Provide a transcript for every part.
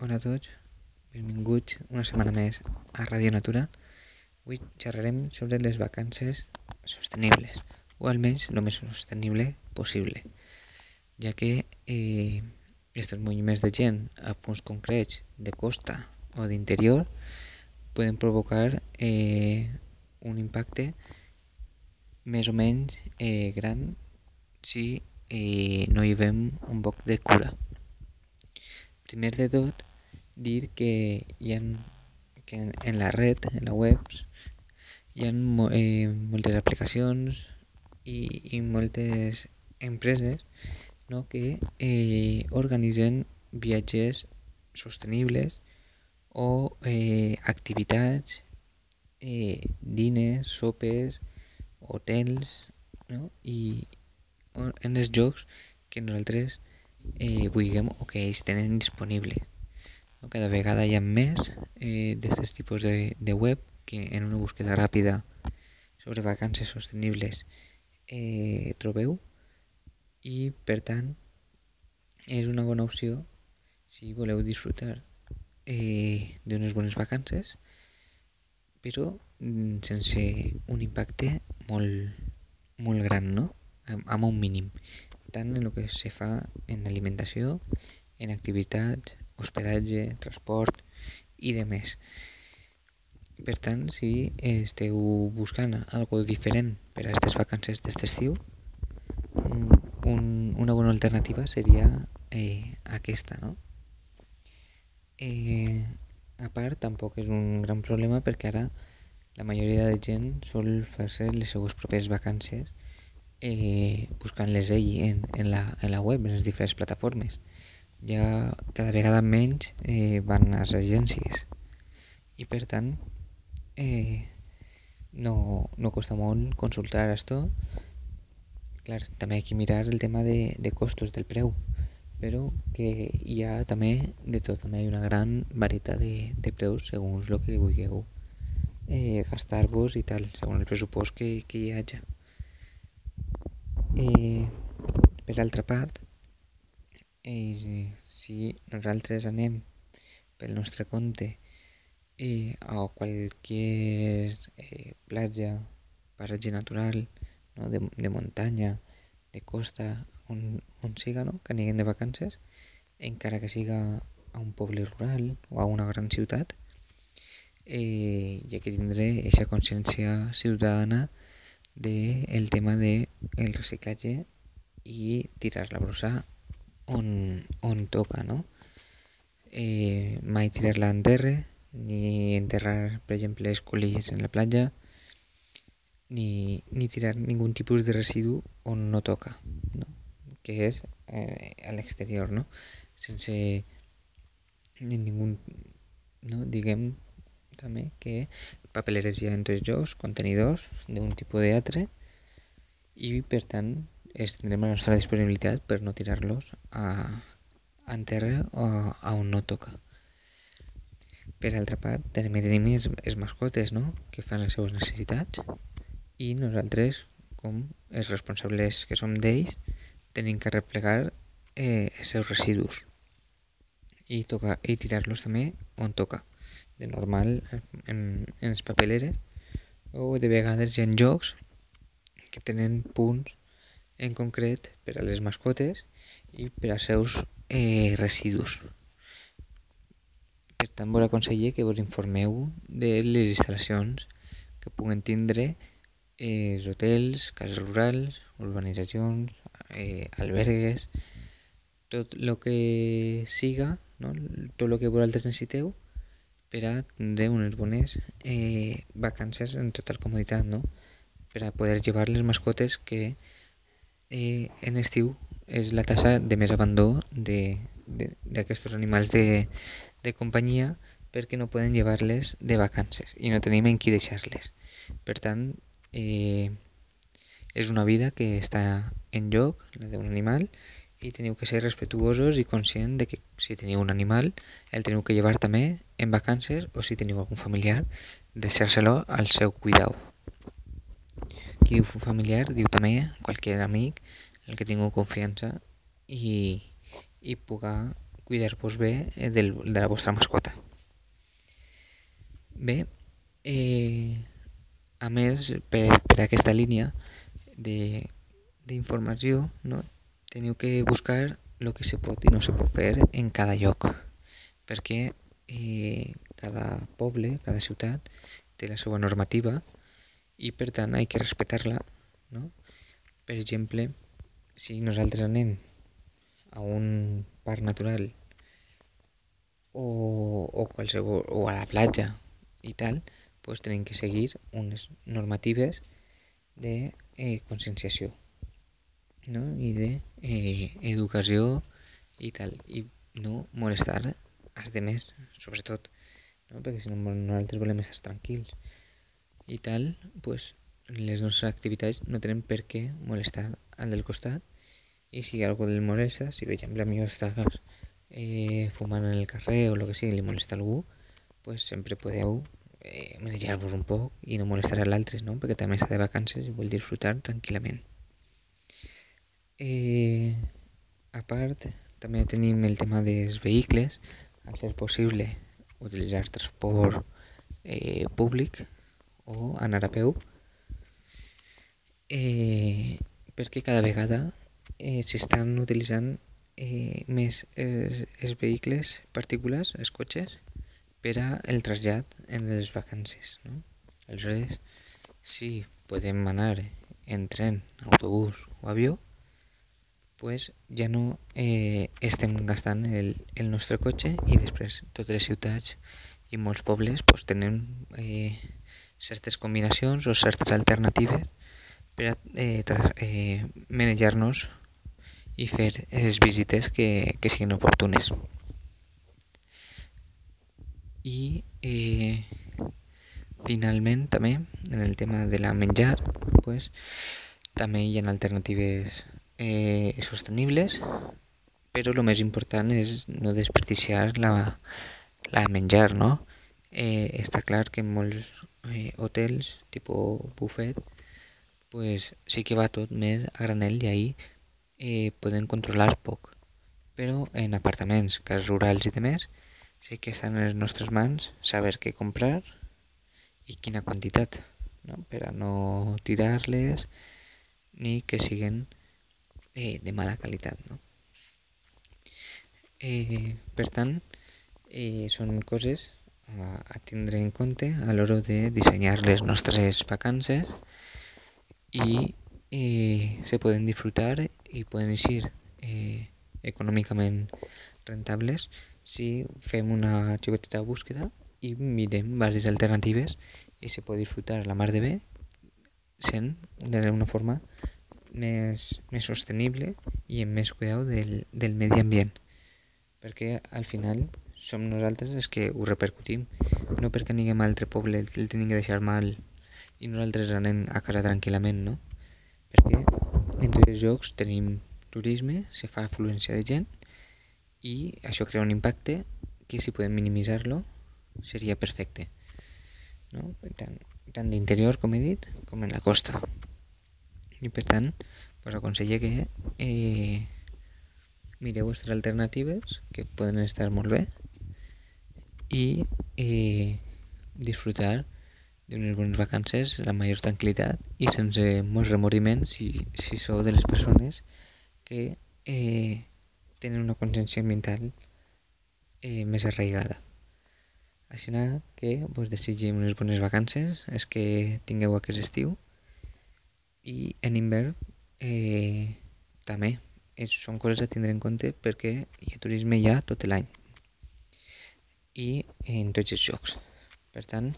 Hola a tots, benvinguts una setmana més a Radio Natura. Avui xerrarem sobre les vacances sostenibles, o almenys el més sostenible possible, ja que eh, aquests moviments de gent a punts concrets de costa o d'interior poden provocar eh, un impacte més o menys eh, gran si eh, no hi veiem un poc de cura. Primer de tot, dir que hi ha que en, en la red, en la web, hi ha eh, moltes aplicacions i, i moltes empreses no, que eh, organitzen viatges sostenibles o eh, activitats, eh, dines, sopes, hotels, no? i en els jocs que nosaltres eh, vulguem o que ells tenen disponibles. No? Cada vegada hi ha més eh, d'aquests tipus de, de web que en una búsqueda ràpida sobre vacances sostenibles eh, trobeu i per tant és una bona opció si voleu disfrutar eh, d'unes bones vacances però mm, sense un impacte molt, molt gran, no? Amb, un mínim, tant en el que se fa en alimentació, en activitats, hospedatge, transport i de més. Per tant, si esteu buscant algo diferent per a aquestes vacances d'aquest estiu, un, una bona alternativa seria eh, aquesta, no? Eh, a part, tampoc és un gran problema perquè ara la majoria de gent sol fer-se les seues pròpies vacances eh, buscant-les ell en, en, la, en la web, en les diferents plataformes ja cada vegada menys eh, van a les agències i per tant eh, no, no costa molt consultar esto clar, també hay que mirar el tema de, de costos del preu però que hi ha també de tot, també hi ha una gran varietat de, de preus segons el que vulgueu eh, gastar-vos i tal, segons el pressupost que, que hi hagi. Eh, per altra part, i si nosaltres anem pel nostre compte eh, a qualsevol eh, platja, paratge natural, no? de, de muntanya, de costa, on, on siga, no? que aniguem de vacances, encara que siga a un poble rural o a una gran ciutat, eh, ja que tindré aquesta consciència ciutadana del de tema del de reciclatge i tirar la brossa on, on toca, no? Eh, mai tirar-la en terra, ni enterrar, per exemple, les colilles en la platja, ni, ni tirar ningú tipus de residu on no toca, no? que és eh, a l'exterior, no? sense ningú, no? diguem que papeleres hi ha en tots jocs, contenidors d'un tipus d'altre i per tant tindrem la nostra disponibilitat per no tirar-los a, a en terra o a on no toca. Per altra part, també tenim els, els mascotes, no?, que fan les seues necessitats i nosaltres, com els responsables que som d'ells, tenim que replegar eh, els seus residus i, tocar, i tirar-los també on toca. De normal en, en les papeleres o de vegades hi ha jocs que tenen punts en concret per a les mascotes i per als seus eh, residus. Per tant, vos aconsello que vos informeu de les instal·lacions que puguen tindre eh, els hotels, cases rurals, urbanitzacions, eh, albergues, tot el que siga, no? tot el que vosaltres necessiteu per a tindre unes bones eh, vacances en total comoditat, no? per a poder llevar les mascotes que eh, en estiu és la tassa de més abandó d'aquests animals de, de companyia perquè no poden llevar-les de vacances i no tenim en qui deixar-les. Per tant, eh, és una vida que està en joc, la d'un animal, i teniu que ser respetuosos i conscient de que si teniu un animal el teniu que llevar també en vacances o si teniu algun familiar, deixar-se-lo al seu cuidau qui diu familiar diu també qualsevol amic el que tingueu confiança i, i puga cuidar-vos bé eh, del, de la vostra mascota. Bé, eh, a més, per, per aquesta línia d'informació, no, teniu que buscar el que se pot i no se pot fer en cada lloc, perquè eh, cada poble, cada ciutat, té la seva normativa i per tant hay que respectar-la. No? Per exemple, si nosaltres anem a un parc natural o, o, qualsevol, o a la platja i tal, pues tenim que seguir unes normatives de eh, conscienciació no? i de eh, educació i tal, i no molestar els demés, sobretot, no? perquè si no nosaltres volem estar tranquils i tal, pues les nostres activitats no tenen per què molestar al del costat i si algú el molesta, si per exemple a mi està eh, fumant en el carrer o el que sigui, li molesta algú, pues sempre podeu eh, manejar-vos un poc i no molestar a l'altre, no? perquè també està de vacances i vol disfrutar tranquil·lament. Eh, a part, també tenim el tema dels vehicles, al ser possible utilitzar transport eh, públic o anar a peu, eh, perquè cada vegada eh, s'estan utilitzant eh, més els, els vehicles particulars, els cotxes, per a el trasllat en les vacances. No? Aleshores, si podem anar en tren, autobús o avió, pues ja no eh, estem gastant el, el nostre cotxe i després totes les ciutats i molts pobles pues, tenen eh, certes combinacions o certes alternatives per a eh, eh, manejar-nos i fer les visites que, que siguin oportunes i eh, finalment també en el tema de la menjar pues, també hi ha alternatives eh, sostenibles però el més important és no desperdiciar la, la menjar no? Eh, està clar que en molts eh, hotels tipus buffet pues, sí que va tot més a granel i ahí eh, poden controlar poc però en apartaments, cases rurals i demés sí que està en les nostres mans saber què comprar i quina quantitat, no? per a no tirar-les ni que siguin eh, de mala qualitat. No? Eh, per tant, eh, són coses a, tindre en compte a l'hora de dissenyar les nostres vacances i eh, se poden disfrutar i poden ser eh, econòmicament rentables si fem una xicoteta búsqueda i mirem diverses alternatives i se pot disfrutar la mar de bé sent d'una forma més, més sostenible i amb més cuidado del, del medi ambient. Perquè al final som nosaltres els que ho repercutim no perquè aniguem a altre poble el tenim que deixar mal i nosaltres anem a casa tranquil·lament no? perquè en tots els jocs tenim turisme, se fa afluència de gent i això crea un impacte que si podem minimitzar-lo seria perfecte no? tant, tant d'interior com he dit com en la costa i per tant pues aconselle que eh, mireu vostres alternatives que poden estar molt bé i eh, disfrutar d'unes bones vacances la major tranquil·litat i sense molts remoriments si, si sou de les persones que eh, tenen una consciència ambiental eh, més arraigada. Així que vos desitgim unes bones vacances, és que tingueu aquest estiu i en hivern eh, també és, són coses a tindre en compte perquè hi ha turisme ja tot l'any i en tots els jocs. Per tant,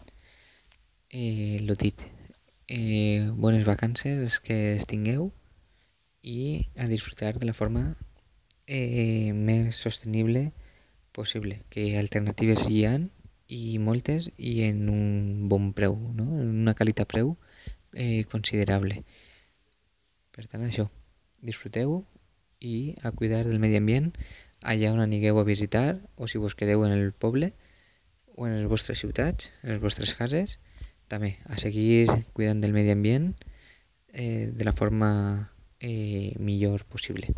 eh, lo dit, eh, bones vacances que es tingueu i a disfrutar de la forma eh, més sostenible possible, que alternatives hi han i moltes i en un bon preu, no? en una qualitat preu eh, considerable. Per tant, això, disfruteu i a cuidar del medi ambient allà on anigueu a visitar o si vos quedeu en el poble o en les vostres ciutats, en les vostres cases, també a seguir cuidant del medi ambient eh, de la forma eh, millor possible.